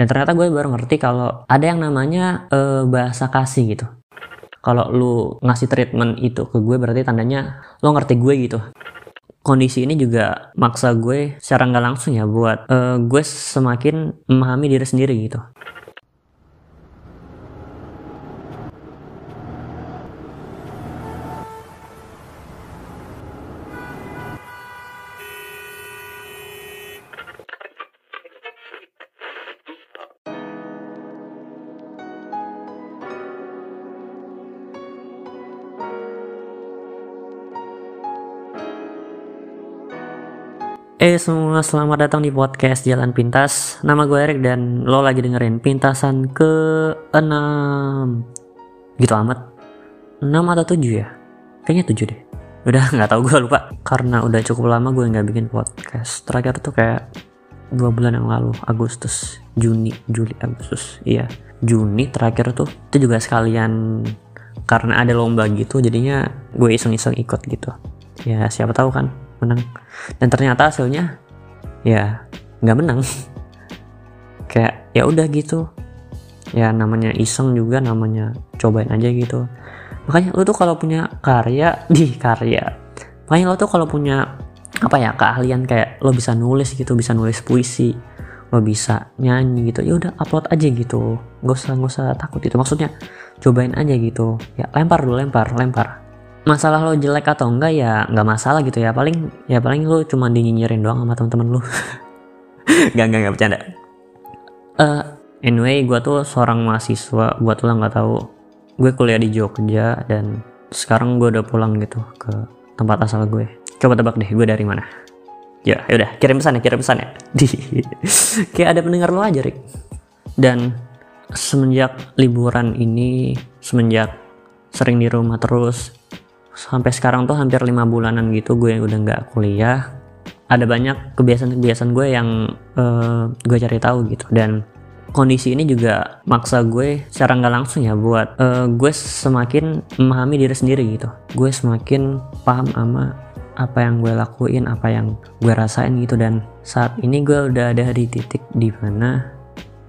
dan ternyata gue baru ngerti kalau ada yang namanya uh, bahasa kasih gitu. Kalau lu ngasih treatment itu ke gue berarti tandanya lo ngerti gue gitu. Kondisi ini juga maksa gue secara nggak langsung ya buat uh, gue semakin memahami diri sendiri gitu Eh semua selamat datang di podcast Jalan Pintas. Nama gue Erik dan lo lagi dengerin Pintasan ke 6 Gitu amat. 6 atau 7 ya? Kayaknya 7 deh. Udah gak tau gue lupa. Karena udah cukup lama gue gak bikin podcast. Terakhir tuh kayak dua bulan yang lalu Agustus. Juni Juli Agustus. Iya Juni terakhir tuh. Itu juga sekalian Karena ada lomba gitu Jadinya gue iseng-iseng ikut gitu. Ya siapa tahu kan menang. Dan ternyata hasilnya ya nggak menang. Kayak ya udah gitu. Ya namanya iseng juga namanya cobain aja gitu. Makanya lo tuh kalau punya karya di karya. Makanya lo tuh kalau punya apa ya keahlian kayak lo bisa nulis gitu bisa nulis puisi lo bisa nyanyi gitu ya udah upload aja gitu. Nggak usah nggak usah takut itu maksudnya cobain aja gitu. Ya lempar dulu lempar lempar masalah lo jelek atau enggak ya nggak masalah gitu ya. Paling ya paling lo cuma dinyinyirin doang sama temen-temen lo gak gak gak bercanda. Uh, anyway gue tuh seorang mahasiswa. Buat lo nggak tahu. Gue kuliah di Jogja dan sekarang gue udah pulang gitu ke tempat asal gue. Coba tebak deh gue dari mana? Ya ya udah kirim pesan ya kirim pesan ya. Di kayak ada pendengar lo aja Rick dan semenjak liburan ini semenjak sering di rumah terus sampai sekarang tuh hampir lima bulanan gitu gue udah nggak kuliah. Ada banyak kebiasaan-kebiasaan gue yang uh, gue cari tahu gitu. Dan kondisi ini juga maksa gue secara nggak langsung ya buat uh, gue semakin memahami diri sendiri gitu. Gue semakin paham sama apa yang gue lakuin apa yang gue rasain gitu. Dan saat ini gue udah ada di titik di mana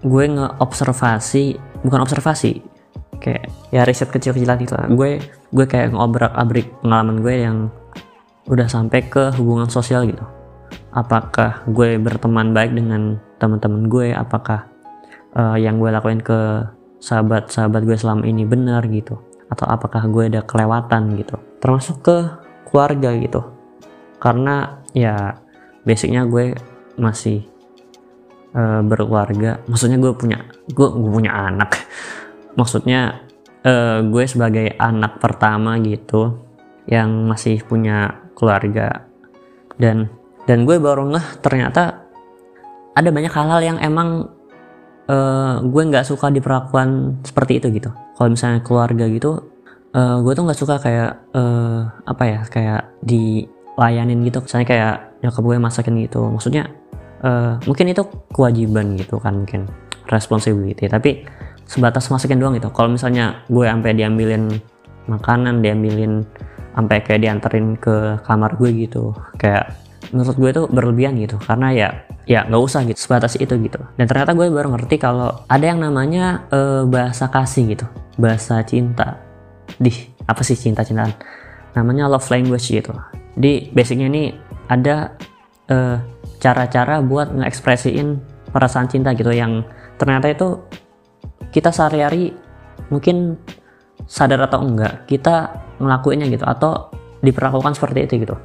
gue ngeobservasi bukan observasi kayak ya riset kecil-kecilan gitu lah. Gue gue kayak ngobrak abrik pengalaman gue yang udah sampai ke hubungan sosial gitu. Apakah gue berteman baik dengan teman-teman gue? Apakah uh, yang gue lakuin ke sahabat-sahabat gue selama ini benar gitu? Atau apakah gue ada kelewatan gitu? Termasuk ke keluarga gitu. Karena ya basicnya gue masih uh, berkeluarga. Maksudnya gue punya gue, gue punya anak maksudnya uh, gue sebagai anak pertama gitu yang masih punya keluarga. Dan dan gue baru ngeh ternyata ada banyak hal-hal yang emang uh, gue nggak suka diperlakukan seperti itu gitu. Kalau misalnya keluarga gitu uh, gue tuh nggak suka kayak uh, apa ya kayak dilayanin gitu. Misalnya kayak nyokap gue masakin gitu. Maksudnya uh, mungkin itu kewajiban gitu kan mungkin responsibility. Tapi sebatas masukin doang gitu. Kalau misalnya gue sampai diambilin makanan diambilin sampai kayak dianterin ke kamar gue gitu kayak menurut gue itu berlebihan gitu. Karena ya ya nggak usah gitu sebatas itu gitu. Dan ternyata gue baru ngerti kalau ada yang namanya uh, bahasa kasih gitu. Bahasa cinta. Di apa sih cinta cintaan? Namanya love language gitu. Di basicnya ini ada cara eh, cara-cara buat ngekspresiin perasaan cinta gitu yang ternyata itu kita sehari-hari mungkin sadar atau enggak kita ngelakuinnya gitu atau diperlakukan seperti itu gitu.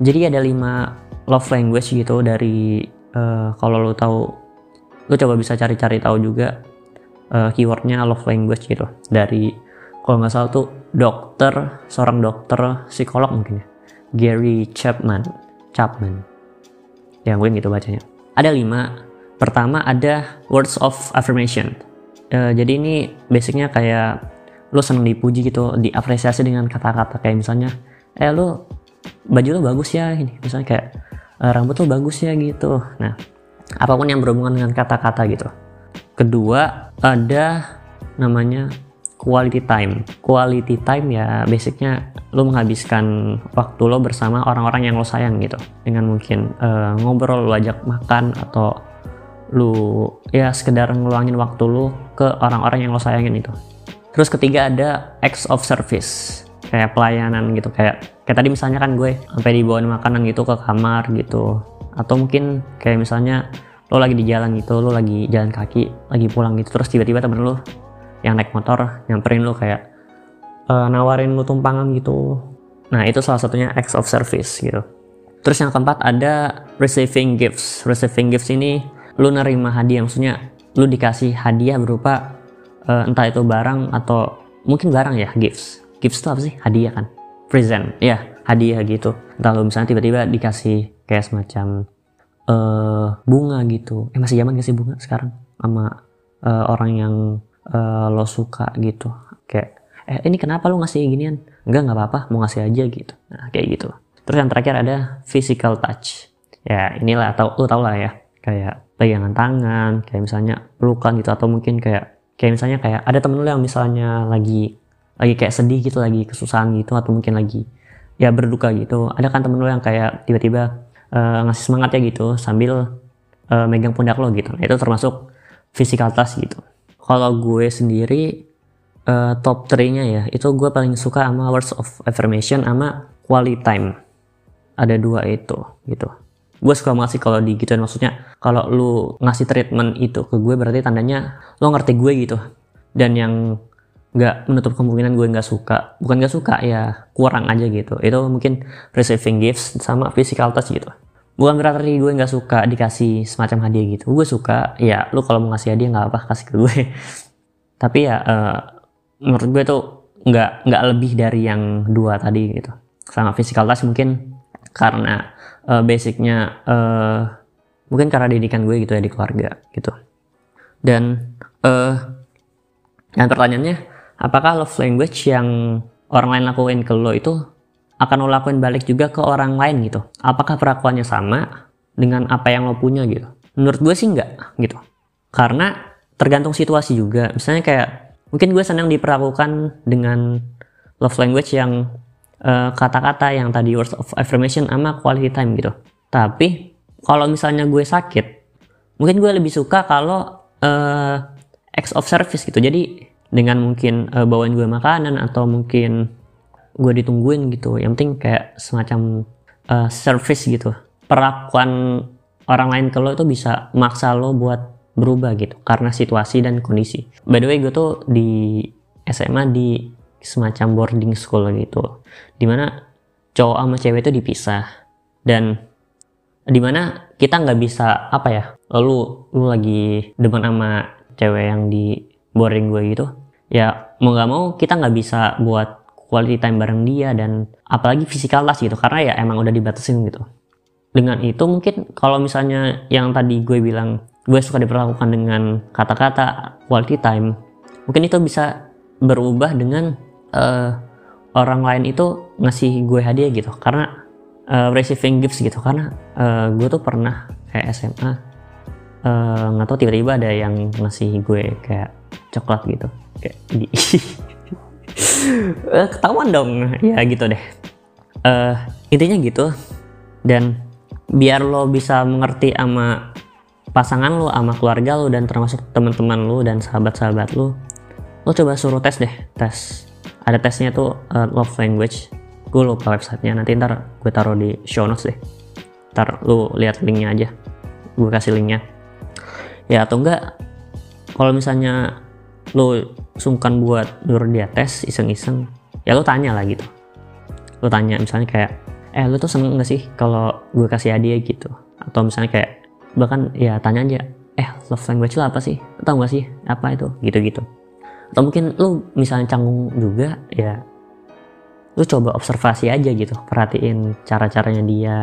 Jadi ada lima love language gitu dari uh, kalau lo tahu lo coba bisa cari-cari tahu juga uh, keywordnya love language gitu. Dari kalau nggak salah tuh dokter seorang dokter psikolog mungkin ya. Gary Chapman Chapman. Yang gue gitu bacanya. Ada lima. Pertama ada words of affirmation uh, jadi ini basicnya kayak lo seneng dipuji gitu diapresiasi dengan kata-kata kayak misalnya eh lo baju lo bagus ya ini. Misalnya kayak e, rambut lo bagus ya gitu. Nah apa pun yang berhubungan dengan kata-kata gitu. Kedua ada namanya quality time. Quality time ya basicnya lo menghabiskan waktu lo bersama orang-orang yang lo sayang gitu. Dengan mungkin uh, ngobrol lo ajak makan atau lu ya sekedar ngeluangin waktu lu ke orang-orang yang lo sayangin itu. Terus ketiga ada acts of service kayak pelayanan gitu. Kayak kayak tadi misalnya kan gue sampai dibawain makanan gitu ke kamar gitu. Atau mungkin kayak misalnya lo lagi di jalan gitu lo lagi jalan kaki lagi pulang gitu terus tiba-tiba temen lo yang naik motor nyamperin lo kayak uh, nawarin lo tumpangan gitu. Nah itu salah satunya acts of service gitu. Terus yang keempat ada receiving gifts. Receiving gifts ini lo nerima hadiah maksudnya lo dikasih hadiah berupa uh, entah itu barang atau mungkin barang ya gifts. Gifts itu apa sih? Hadiah kan? Present ya hadiah gitu. Entah lo misalnya tiba-tiba dikasih kayak semacam uh, bunga gitu. Eh masih zaman gak sih bunga sekarang? Sama uh, orang yang uh, lo suka gitu. Kayak eh ini kenapa lo ngasih ginian? Enggak nggak apa-apa mau ngasih aja gitu. Nah kayak gitu. Terus yang terakhir ada physical touch. Ya inilah tau lo tau lah ya. Kayak pegangan tangan kayak misalnya pelukan gitu atau mungkin kayak kayak misalnya kayak ada temen lo yang misalnya lagi lagi kayak sedih gitu lagi kesusahan gitu atau mungkin lagi ya berduka gitu ada kan temen lo yang kayak tiba-tiba uh, ngasih semangat ya gitu sambil uh, megang pundak lo gitu. Nah, itu termasuk physical touch gitu. Kalau gue sendiri uh, top 3-nya ya, itu gue paling suka sama words of affirmation sama quality time. Ada dua itu gitu. Gue suka banget sih kalau di gituin maksudnya kalau lu ngasih treatment itu ke gue berarti tandanya lo ngerti gue gitu. Dan yang nggak menutup kemungkinan gue nggak suka bukan nggak suka ya kurang aja gitu. Itu mungkin receiving gifts sama physical touch gitu. Bukan berarti gue nggak suka dikasih semacam hadiah gitu. Gue suka ya lu kalau mau ngasih hadiah nggak apa kasih ke gue. Tapi ya uh, menurut gue tuh nggak nggak lebih dari yang dua tadi gitu. Sama physical touch mungkin karena uh, basicnya uh, mungkin karena didikan gue gitu ya di keluarga gitu. Dan uh, yang pertanyaannya apakah love language yang orang lain lakuin ke lo itu akan lo lakuin balik juga ke orang lain gitu? Apakah perlakuannya sama dengan apa yang lo punya gitu? Menurut gue sih enggak gitu. Karena tergantung situasi juga. Misalnya kayak mungkin gue senang diperlakukan dengan love language yang kata-kata uh, yang tadi words of affirmation sama quality time gitu. Tapi kalau misalnya gue sakit mungkin gue lebih suka kalau uh, acts of service gitu. Jadi dengan mungkin uh, bawain gue makanan atau mungkin gue ditungguin gitu. Yang penting kayak semacam uh, service gitu. Perlakuan orang lain ke lo itu bisa maksa lo buat berubah gitu. Karena situasi dan kondisi. By the way gue tuh di SMA di semacam boarding school gitu. Di mana cowok sama cewek itu dipisah. Dan di mana kita nggak bisa apa ya lalu lu lagi demen sama cewek yang di boring gue gitu ya mau nggak mau kita nggak bisa buat quality time bareng dia dan apalagi physical touch gitu karena ya emang udah dibatasin gitu. Dengan itu mungkin kalau misalnya yang tadi gue bilang gue suka diperlakukan dengan kata-kata quality time mungkin itu bisa berubah dengan uh, orang lain itu ngasih gue hadiah gitu. Karena uh, receiving gifts gitu. Karena uh, gue tuh pernah kayak SMA nggak uh, tahu tiba-tiba ada yang ngasih gue kayak coklat gitu. Kayak di ketahuan dong. Ya gitu deh. Uh, intinya gitu. Dan biar lo bisa mengerti sama pasangan lo sama keluarga lo dan termasuk teman-teman lo dan sahabat-sahabat lo lo coba suruh tes deh. Tes ada tesnya tuh uh, love language. Gue lupa websitenya. Nanti ntar gue taruh di show notes deh. Ntar lo lihat linknya aja. Gue kasih linknya. Ya atau enggak kalau misalnya lo sungkan buat nyuruh dia tes iseng-iseng ya lo tanya lah gitu. Lo tanya misalnya kayak eh lo tuh seneng gak sih kalau gue kasih hadiah? gitu. Atau misalnya kayak bahkan ya tanya aja eh love language lo apa sih? Tau gak sih apa itu? Gitu-gitu atau mungkin lo misalnya canggung juga ya lo coba observasi aja gitu. Perhatiin cara-caranya dia.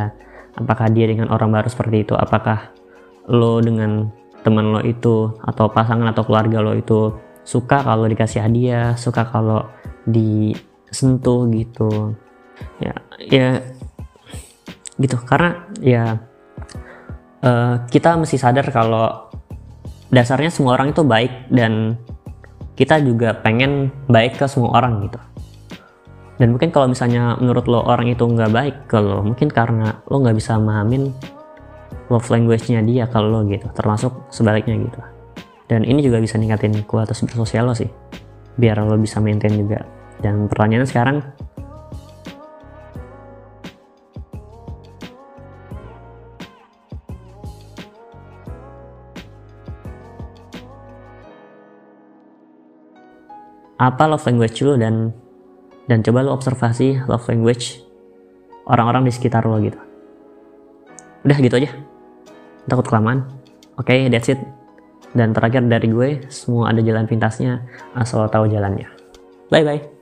Apakah dia dengan orang baru seperti itu? Apakah lo dengan teman lo itu atau pasangan atau keluarga lo itu suka kalau dikasih hadiah suka kalau disentuh gitu? Ya ya gitu. Karena ya uh, kita mesti sadar kalau dasarnya semua orang itu baik dan kita juga pengen baik ke semua orang gitu. Dan mungkin kalau misalnya menurut lo orang itu nggak baik ke lo mungkin karena lo nggak bisa memahamin love language-nya dia kalau lo gitu termasuk sebaliknya gitu. Dan ini juga bisa ningkatin kualitas bersosial lo sih biar lo bisa maintain juga. Dan pertanyaannya sekarang apa love language lo dan dan coba lo observasi love language orang-orang di sekitar lo gitu. Udah gitu aja. Takut kelamaan. Oke okay, that's it. Dan terakhir dari gue semua ada jalan pintasnya asal tahu jalannya. Bye bye